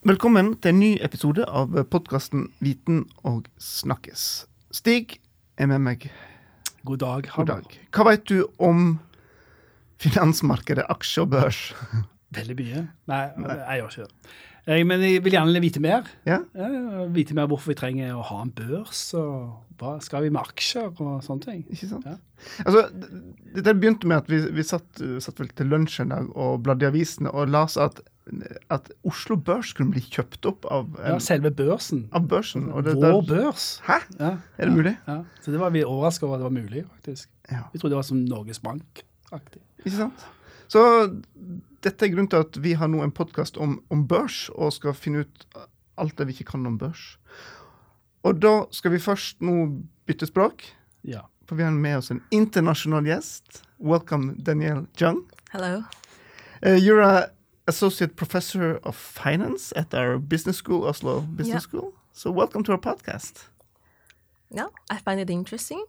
Velkommen til en ny episode av podkasten Viten og snakkes. Stig er med meg. God dag. God dag. Hva vet du om finansmarkedet, aksje og børs? Veldig mye. Nei, jeg gjør ikke det. Jeg, men jeg vil gjerne vite mer. Ja? Ja, vite mer hvorfor vi trenger å ha en børs, og hva skal vi med aksjer og sånne ting. Ikke sant? Ja. Altså, det, det begynte med at vi, vi satt, satt, vel til lunsj en dag og bladde i avisene og leste at, at Oslo Børs kunne bli kjøpt opp av Ja, selve børsen. Av børsen. Det, Vår der, børs. Hæ? Ja, er det mulig? Ja. Så det var vi overraska over at det var mulig, faktisk. Ja. Vi trodde det var som Norges Bank-aktig. Ikke sant? Så dette er grunnen til at vi har nå en podkast om, om, børs, og skal finne ut alt det vi ikke kan om børs. Og da skal vi først nå bytte språk. Ja. For vi har med oss en internasjonal gjest. Welcome, Danielle Jung. Hello. Uh, you're a associate professor of finance at our business school, Oslo Business yeah. School. So welcome to our podcast. No, I find it interesting,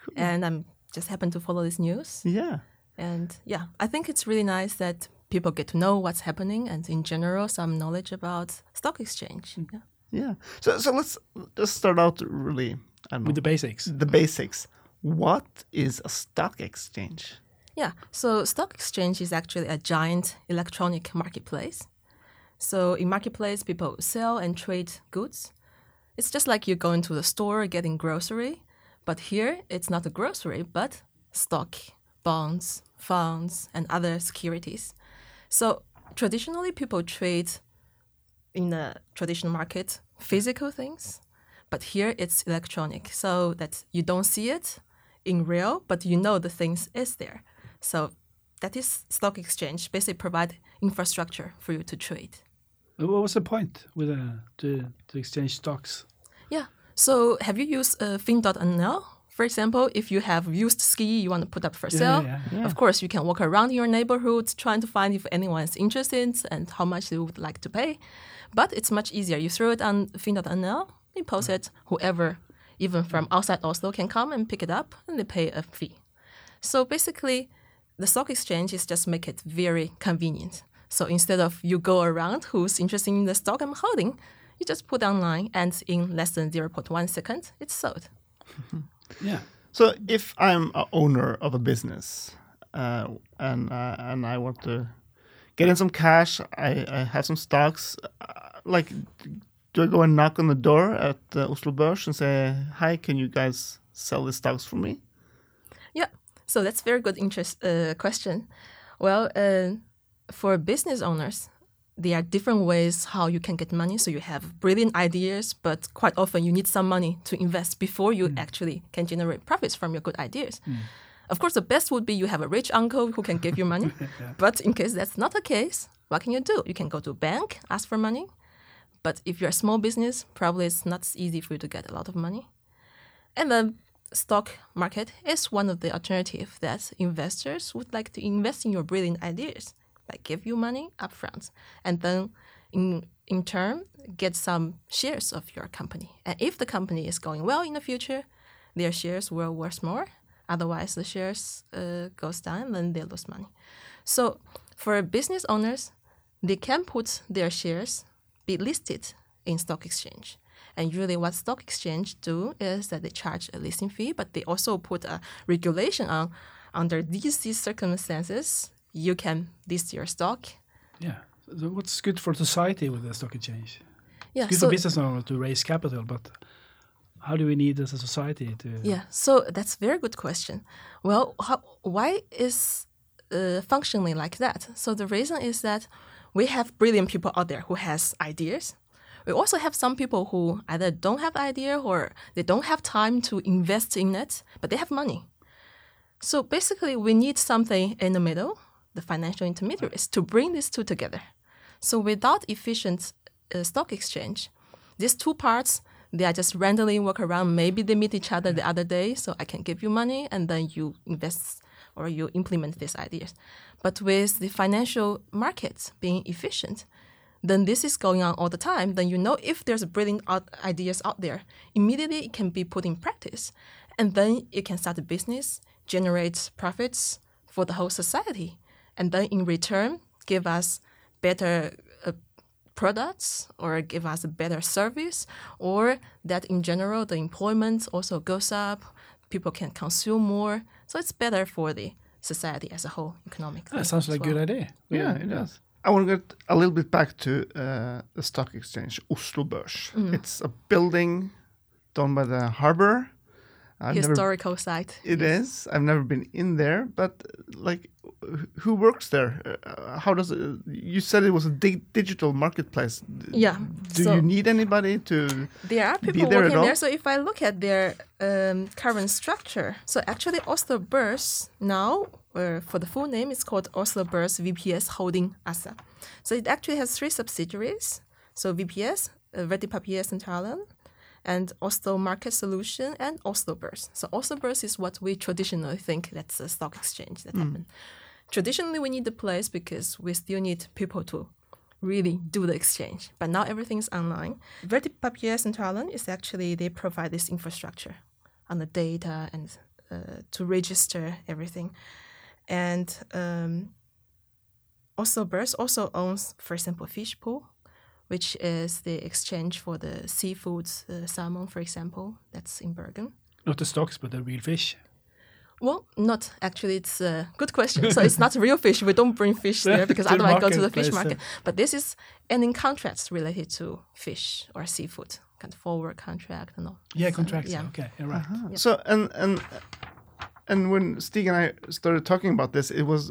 cool. and I'm just happen to follow this news. Yeah. And yeah, I think it's really nice that people get to know what's happening and in general some knowledge about stock exchange. Mm. Yeah. Yeah. So so let's just start out really with the basics. The basics. What is a stock exchange? Yeah. So stock exchange is actually a giant electronic marketplace. So in marketplace people sell and trade goods. It's just like you go into the store getting grocery, but here it's not a grocery but stock, bonds, funds and other securities. So traditionally, people trade in the traditional market physical things, but here it's electronic, so that you don't see it in real, but you know the things is there. So that is stock exchange. Basically, provide infrastructure for you to trade. What was the point with uh, to to exchange stocks? Yeah. So have you used uh, Finn.no? For example, if you have used ski you want to put up for sale, yeah, yeah. of course you can walk around your neighborhood trying to find if anyone is interested and how much they would like to pay. But it's much easier. You throw it on finn.no, you post it, whoever, even from outside Oslo, can come and pick it up and they pay a fee. So basically, the stock exchange is just make it very convenient. So instead of you go around who's interested in the stock I'm holding, you just put online and in less than 0.1 second, it's sold. Yeah. So if I'm a owner of a business uh, and uh, and I want to get in some cash, I, I have some stocks. Uh, like, do I go and knock on the door at Oslo Børs and say, "Hi, can you guys sell the stocks for me?" So that's very good interest uh, question. Well, uh, for business owners, there are different ways how you can get money. So you have brilliant ideas, but quite often you need some money to invest before you mm. actually can generate profits from your good ideas. Mm. Of course, the best would be you have a rich uncle who can give you money. yeah. But in case that's not the case, what can you do? You can go to a bank, ask for money. But if you're a small business, probably it's not easy for you to get a lot of money. And the stock market is one of the alternatives that investors would like to invest in your brilliant ideas like give you money upfront, and then in in turn get some shares of your company. And if the company is going well in the future, their shares will worth more. Otherwise, the shares uh, goes down, then they lose money. So for business owners, they can put their shares be listed in stock exchange. And usually, what stock exchange do is that they charge a listing fee, but they also put a regulation on under these, these circumstances you can list your stock. Yeah. So what's good for society with the stock exchange? Yeah, it's good so for business owners to raise capital, but how do we need as a society to? Yeah, so that's a very good question. Well, how, why is uh, functioning like that? So the reason is that we have brilliant people out there who has ideas. We also have some people who either don't have idea or they don't have time to invest in it, but they have money. So basically, we need something in the middle the financial intermediaries to bring these two together. So without efficient uh, stock exchange, these two parts they are just randomly walk around. Maybe they meet each other the other day, so I can give you money and then you invest or you implement these ideas. But with the financial markets being efficient, then this is going on all the time. Then you know if there's brilliant ideas out there, immediately it can be put in practice, and then you can start a business, generate profits for the whole society and then in return give us better uh, products or give us a better service, or that in general the employment also goes up, people can consume more. So it's better for the society as a whole, economically. That sounds like a well. good idea. Yeah, it does. I want to get a little bit back to uh, the stock exchange, Oslo Børs. It's a building done by the harbor. I've never, Historical site. it is. I've never been in there, but uh, like, who works there? Uh, how does it? You said it was a di- digital marketplace. Yeah. Do so you need anybody to? there are people there working there. So if I look at their um, current structure, so actually Oslo Børs now, uh, for the full name, it's called Oslo Børs VPS Holding ASA. So it actually has three subsidiaries. So VPS, uh, Verdipapirsentralen, and Oslo Market Solution and Oslo Børs. So Oslo Børs is what we traditionally think that's a stock exchange that happened. Traditionally, we need the place because we still need people to really do the exchange. But now everything's online. Verdipapirsentralen is actually they provide this infrastructure on the data and uh, to register everything. And um, Oslo Børs also owns, for example, Fish Pool, which is the exchange for the seafoods, uh, salmon, for example, that's in Bergen. Not the stocks, but the real fish. Well, not actually. It's a good question. So it's not real fish. We don't bring fish there because the otherwise go to the fish marketplace, market. But this is an in contracts related to fish or seafood, kind of forward contract and all. Yeah, So, contracts. yeah. Okay, you're right. So and and and when Stig and I started talking about this, it was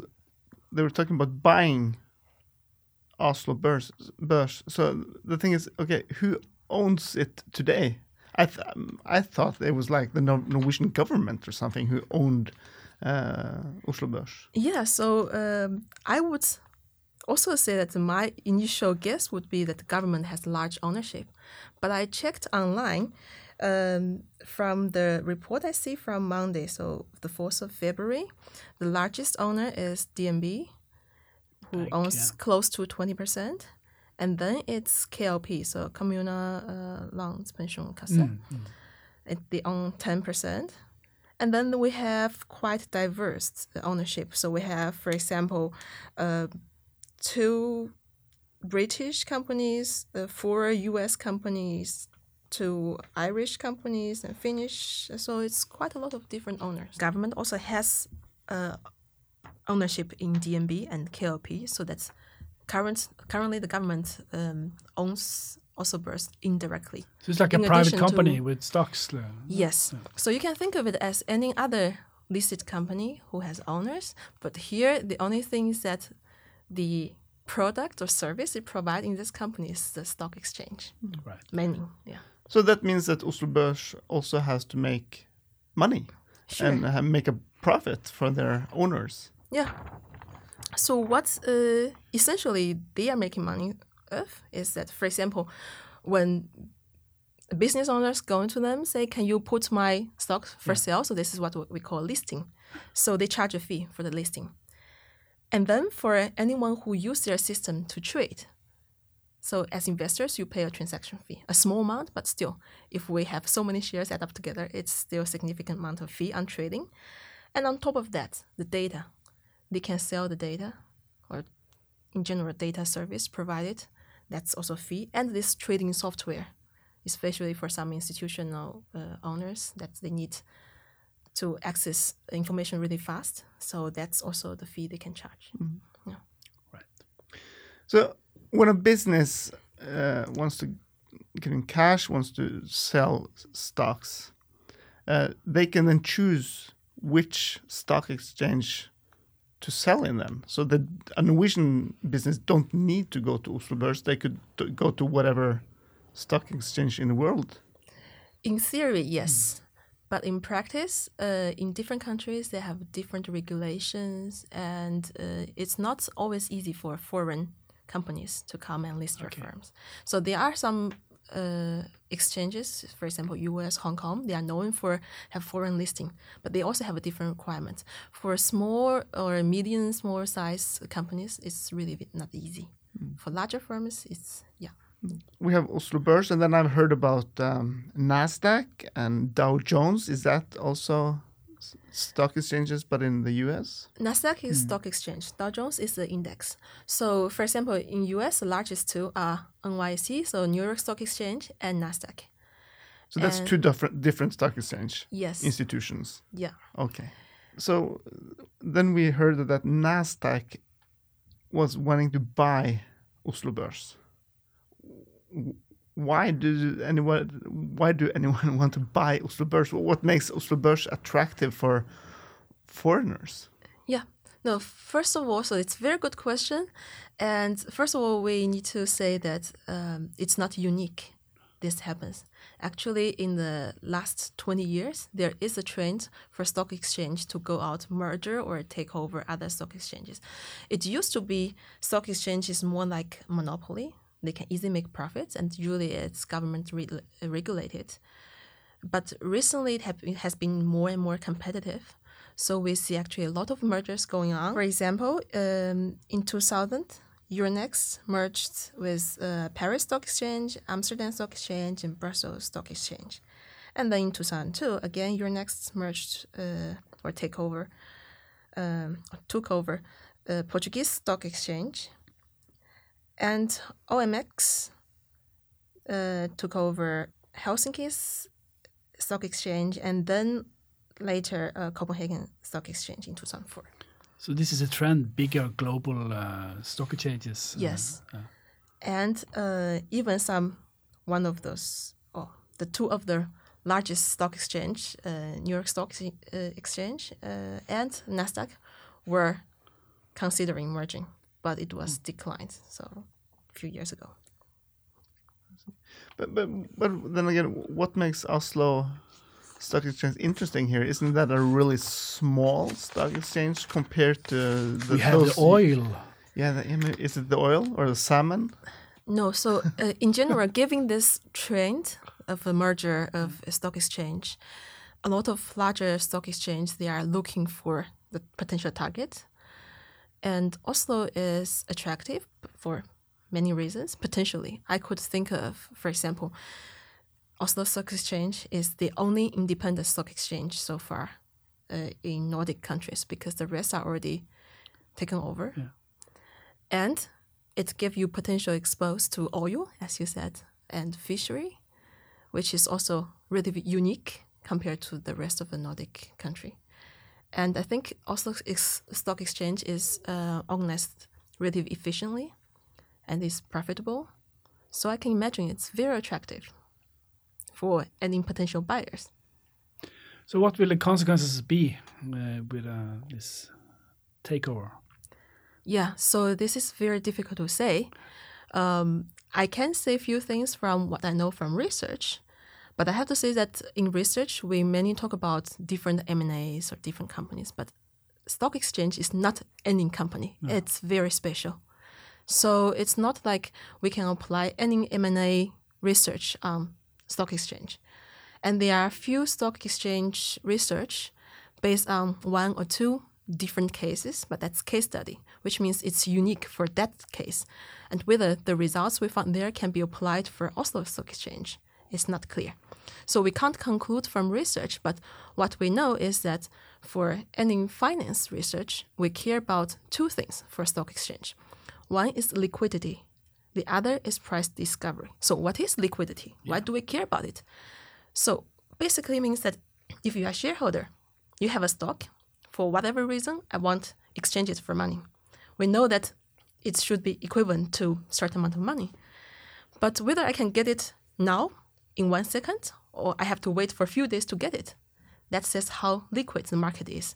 they were talking about buying Oslo Børs. Børs. So the thing is, okay, who owns it today? I th- I thought it was like the Norwegian government or something who owned uh, Oslo Børs. Yeah, so um, I would also say that my initial guess would be that the government has large ownership. But I checked online um, from the report I see from Monday, so the 4th of February, the largest owner is DNB, who owns close to 20%. And then it's KLP, so Kommunal uh, Landspensjonskasse. Mm, It, they own 10%. And then we have quite diverse ownership. So we have, for example, uh, two British companies, uh, four US companies, two Irish companies, and Finnish. So it's quite a lot of different owners. Government also has uh, ownership in DNB and KLP. So that's current. Currently, the government um, owns also Børs indirectly. So it's like a private addition to- company with stocks. uh, Yes. So you can think of it as any other listed company who has owners, but here the only thing is that the product or service it provides in this company is the stock exchange. Right. Many, yeah. So that means that Oslo Børs also has to make money Sure. and uh, make a profit for their owners. Yeah. So what uh, essentially they are making money of is that, for example, when business owners go into them say, "Can you put my stocks for sale?" So this is what we call listing. So they charge a fee for the listing, and then for anyone who use their system to trade. So as investors, you pay a transaction fee, a small amount, but still, if we have so many shares add up together, it's still a significant amount of fee on trading. And on top of that, the data they can sell the data or in general data service provided. That's also fee and this trading software especially for some institutional uh, owners that they need to access information really fast. So that's also the fee they can charge. Right. So when a business uh, wants to get in cash, wants to sell stocks, uh, they can then choose which stock exchange to sell in them. So that a Norwegian business don't need to go to Oslo Børs; they could go to whatever stock exchange in the world. in theory yes. But in practice uh, in different countries they have different regulations and uh, it's not always easy for foreign companies to come and list their firms. So there are some uh, exchanges for example us hong kong they are known for have foreign listing but they also have a different requirement. For small or medium small size companies it's really not easy. For larger firms it's yeah. We have Oslo Børs, and then I've heard about um, Nasdaq and Dow Jones. Is that also s- stock exchanges, but in the U.S. Nasdaq is hmm. stock exchange. Dow Jones is the index. So, for example, in US, the largest two are NYSE, so New York Stock Exchange, and Nasdaq. So that's And- two different different stock exchange Yes. institutions. Yeah. Okay. So then we heard that Nasdaq was wanting to buy Oslo Børs. Why do anyone why do anyone want to buy Oslo Børs? What makes Oslo Børs attractive for foreigners? Yeah. No, first of all, so it's a very good question. And first of all, we need to say that um, it's not unique. This happens. Actually, in the last 20 years, there is a trend for stock exchange to go out, merger, or take over other stock exchanges. It used to be stock exchange is more like monopoly. They can easily make profits, and usually it's government re- regulated. But recently, it, have, it has been more and more competitive. So we see actually a lot of mergers going on. For example, um, in 2000, Euronext merged with uh, Paris Stock Exchange, Amsterdam Stock Exchange, and Brussels Stock Exchange. And then in 2002, again, Euronext merged uh, or take over, um, took over uh, Portuguese Stock Exchange. And OMX uh, took over Helsinki's Stock Exchange, and then later uh, Copenhagen Stock Exchange in 2004. So this is a trend, bigger global uh, stock exchanges. uh, Yes. uh, and uh, even some one of those oh the two of the largest stock exchange uh, new york stock uh, exchange uh, and nasdaq were considering merging but it was declined so a few years ago But but but then again, what makes Oslo Stock Exchange interesting here? Isn't that a really small stock exchange compared to the we have those- the oil. Yeah, the, is it the oil or the salmon? no so uh, in general given this trend of a merger of a stock exchange a lot of larger stock exchange they are looking for the potential target and oslo is attractive for many reasons potentially i could think of for example oslo stock exchange is the only independent stock exchange so far uh, in nordic countries because the rest are already taken over Yeah. and it gives you potential exposed to oil as you said and fishery which is also really unique compared to the rest of the Nordic country. And I think Oslo ex- Stock Exchange is uh, organized relatively efficiently and is profitable. So I can imagine it's very attractive for any potential buyers. So what will the consequences be uh, with uh, this takeover? Yeah, so this is very difficult to say. Um, I can say a few things from what I know from research, but I have to say that in research we mainly talk about different M and A's or different companies. But stock exchange is not any company; mm. it's very special. So it's not like we can apply any M and A research on stock exchange. And there are few stock exchange research based on one or two different cases, but that's case study, which means it's unique for that case. And whether the results we found there can be applied for Oslo Stock Exchange is not clear. So we can't conclude from research, but what we know is that for any finance research, we care about two things for stock exchange. One is liquidity. The other is price discovery. So what is liquidity? Why do we care about it? So basically means that if you are a shareholder, you have a stock, for whatever reason, I want exchange it for money. We know that it should be equivalent to certain amount of money. But whether I can get it now in one second or I have to wait for a few days to get it, that says how liquid the market is.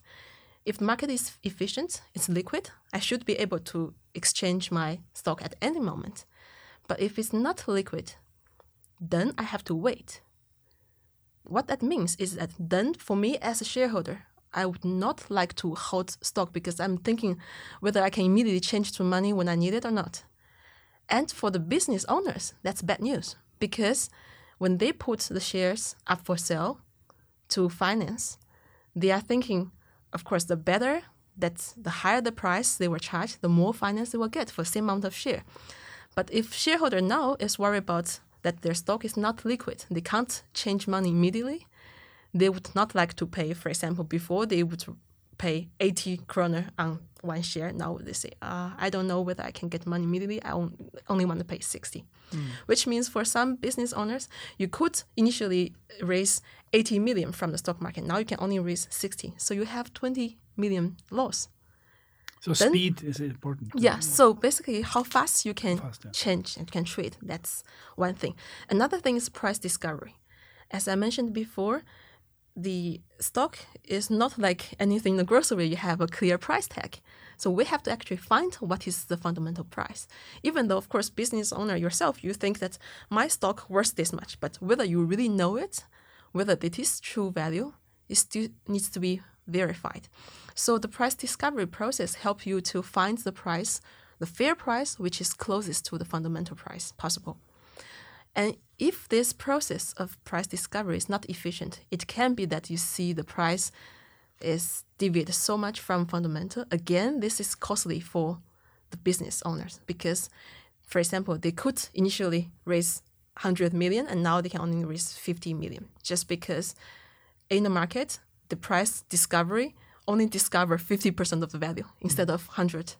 If the market is efficient, it's liquid, I should be able to exchange my stock at any moment. But if it's not liquid, then I have to wait. What that means is that then for me as a shareholder, I would not like to hold stock because I'm thinking whether I can immediately change to money when I need it or not. And for the business owners, that's bad news because when they put the shares up for sale to finance, they are thinking, of course, the better that the higher the price they were charged, the more finance they will get for the same amount of share. But if shareholder now is worried about that their stock is not liquid, they can't change money immediately, they would not like to pay. For example, before they would pay 80 kroner on one share. Now they say, uh, I don't know whether I can get money immediately. I only want to pay 60. Which means for some business owners, you could initially raise 80 million from the stock market. Now you can only raise 60. So you have 20 million loss. So Then- speed is important. Yeah. So basically, how fast you can Fast, yeah. change and can trade. That's one thing. Another thing is price discovery. As I mentioned before, the stock is not like anything in the grocery. You have a clear price tag. So we have to actually find what is the fundamental price. Even though, of course, business owner yourself, you think that my stock worth this much, but whether you really know it, whether it is true value, it still needs to be verified. So the price discovery process help you to find the price, the fair price, which is closest to the fundamental price possible. And if this process of price discovery is not efficient, it can be that you see the price is deviated so much from fundamental. Again, this is costly for the business owners because, for example, they could initially raise 100 million and now they can only raise 50 million just because in the market, the price discovery only discover 50% of the value instead of 100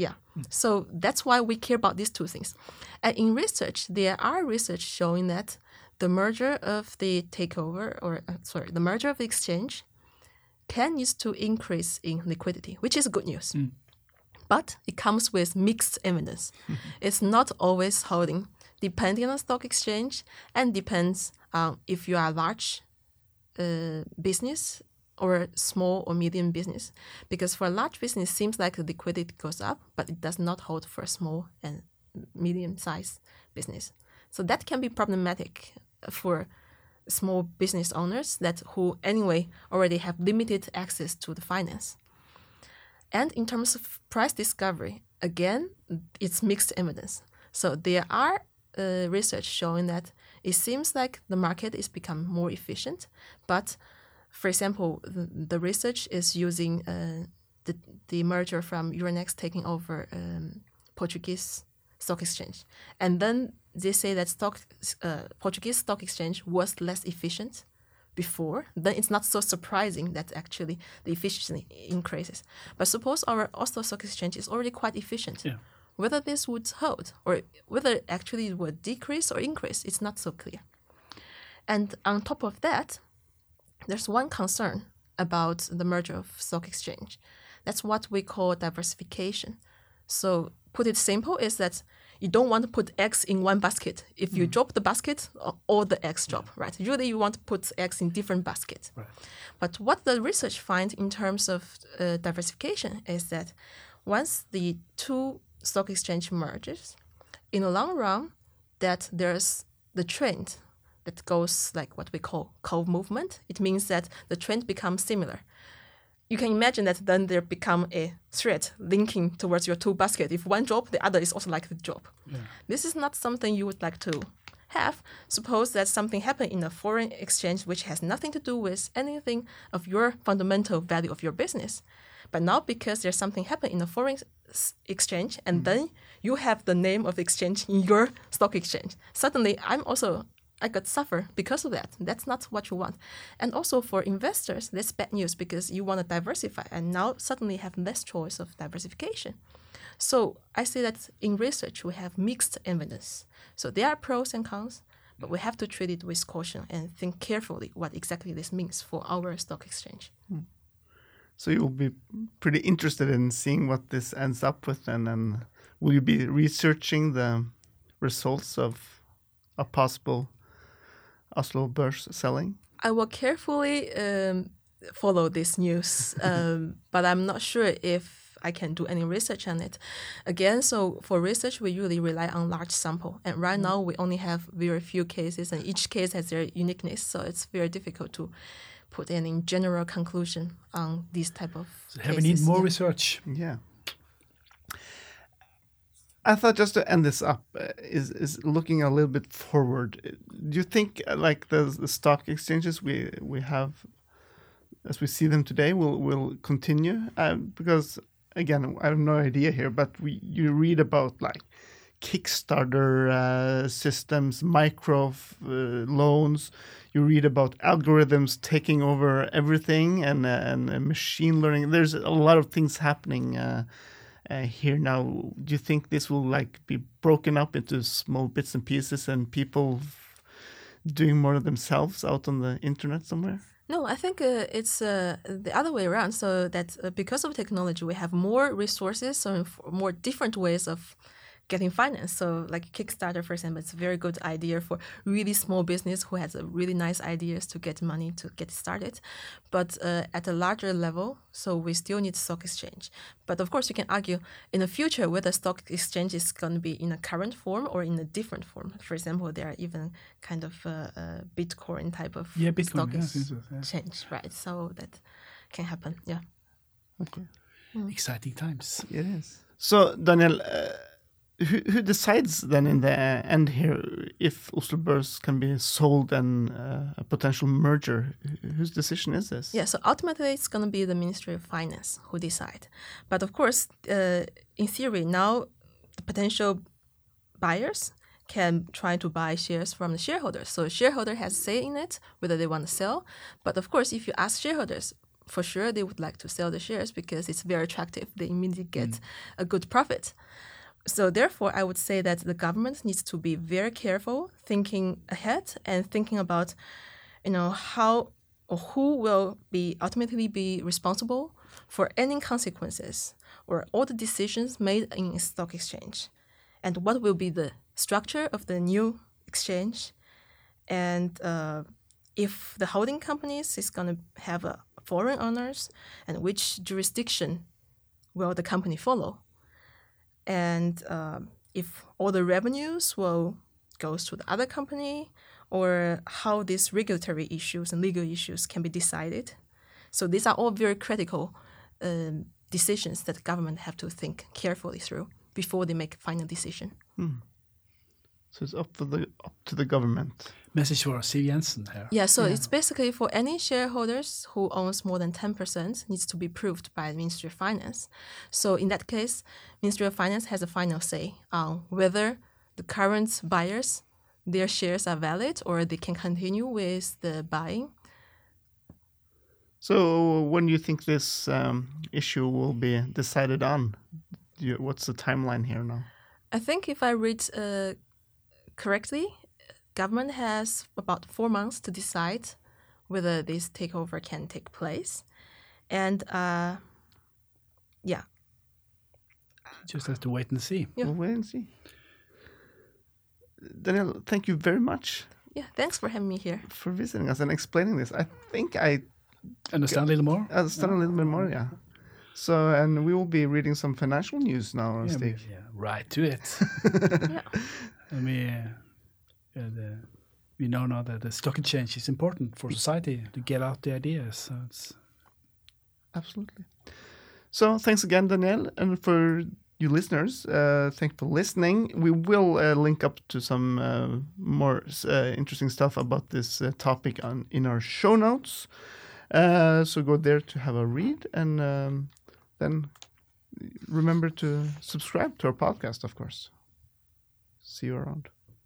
yeah. So that's why we care about these two things. And in research, there are research showing that the merger of the takeover, or uh, sorry, the merger of the exchange, can use to increase in liquidity, which is good news. But it comes with mixed evidence. It's not always holding, depending on the stock exchange, and depends on if you are a large uh, business or small or medium business. Because for a large business, it seems like the liquidity goes up, but it does not hold for a small and medium sized business. So that can be problematic for small business owners that who anyway already have limited access to the finance. And in terms of price discovery, again, it's mixed evidence. So there are uh, research showing that it seems like the market is becoming more efficient, but for example, the, the research is using uh, the, the merger from Euronext taking over um, Portuguese stock exchange. And then they say that stock uh, Portuguese stock exchange was less efficient before, then it's not so surprising that actually the efficiency increases. But suppose our Oslo Stock Exchange is already quite efficient. Yeah. Whether this would hold or whether it actually it would decrease or increase, it's not so clear. And on top of that, there's one concern about the merger of stock exchange. That's what we call diversification. So put it simple is that you don't want to put eggs in one basket. If you drop the basket, all the eggs drop, right? Usually you want to put eggs in different baskets. Right. But what the research finds in terms of uh, diversification is that once the two stock exchange merges, in the long run, that there's the trend that goes like what we call co-movement. It means that the trend becomes similar. You can imagine that then there become a thread linking towards your two basket. If one drop, the other is also like to drop. This is not something you would like to have. Suppose that something happened in a foreign exchange which has nothing to do with anything of your fundamental value of your business. But now because there's something happened in a foreign exchange and mm. then you have the name of the exchange in your stock exchange. Suddenly I'm also I could suffer because of that. That's not what you want. And also for investors, that's bad news because you want to diversify and now suddenly have less choice of diversification. So I say that in research we have mixed evidence. So there are pros and cons, but we have to treat it with caution and think carefully what exactly this means for our stock exchange. Hmm. So you'll be pretty interested in seeing what this ends up with, and then will you be researching the results of a possible Oslo Børs selling? I will carefully um, follow this news, um, but I'm not sure if I can do any research on it. Again, so for research, we usually rely on large sample, and right now we only have very few cases, and each case has their uniqueness, so it's very difficult to put any general conclusion on these type of. So here we need more yeah. research. Yeah. I thought just to end this up uh, is is looking a little bit forward. Do you think uh, like the the stock exchanges we we have as we see them today will will continue? Uh, because again, I have no idea here, but we you read about like Kickstarter uh, systems, micro uh, loans. You read about algorithms taking over everything and uh, and uh, machine learning. There's a lot of things happening uh, here now. Do you think this will like be broken up into small bits and pieces and people doing more of themselves out on the internet somewhere? No, I think uh, it's uh, the other way around. So that uh, because of technology, we have more resources, so more different ways of getting finance. So like Kickstarter, for example, it's a very good idea for really small business who has a really nice ideas to get money to get started. But uh, at a larger level, so we still need stock exchange. But of course, you can argue in the future whether stock exchange is going to be in a current form or in a different form. For example, there are even kind of uh, uh, Bitcoin type of Yeah, Bitcoin, stock yeah, I think so, yeah. exchange, right? So that can happen. Yeah. Okay. Exciting times. It is. So, Daniel, uh, who, who decides then in the end here if Oslo Børs can be sold and uh, a potential merger? Whose decision is this? Yeah, so ultimately it's going to be the Ministry of Finance who decide. But of course, uh, in theory, now the potential buyers can try to buy shares from the shareholders. So shareholder has say in it whether they want to sell. But of course, if you ask shareholders, for sure they would like to sell the shares because it's very attractive. They immediately get a good profit. So therefore, I would say that the government needs to be very careful, thinking ahead and thinking about, you know, how or who will be ultimately be responsible for any consequences or all the decisions made in stock exchange, and what will be the structure of the new exchange, and uh, if the holding companies is going to have a foreign owners, and which jurisdiction will the company follow and um, if all the revenues will goes to the other company or how these regulatory issues and legal issues can be decided. So these are all very critical um, decisions that government have to think carefully through before they make a final decision. So it's up for the up to the government. Message for Siv Jensen here. yeah so it's basically for any shareholders who owns more than 10% needs to be approved by the ministry of finance so in that case ministry of finance has a final say on whether the current buyers their shares are valid or they can continue with the buying So when do you think this um, issue will be decided on? You, what's the timeline here now? I think if I read uh, correctly, government has about four months to decide whether this takeover can take place, and uh, yeah, Just has to wait and see. Yeah. We'll wait and see. Danielle, thank you very much yeah. Thanks for having me here. for visiting us and explaining this. I think I Understand a little more? understand a little bit more, yeah. So, and we will be reading some financial news now, Yeah, Steve. yeah, right to it. yeah. I mean, uh, uh, the, we know now that the stock exchange is important for society to get out the ideas. So it's Absolutely. So thanks again, Danielle, and for you listeners, uh, thanks for listening. We will uh, link up to some uh, more uh, interesting stuff about this uh, topic on in our show notes. Uh, so go there to have a read, and um, then remember to subscribe to our podcast, of course. See you around.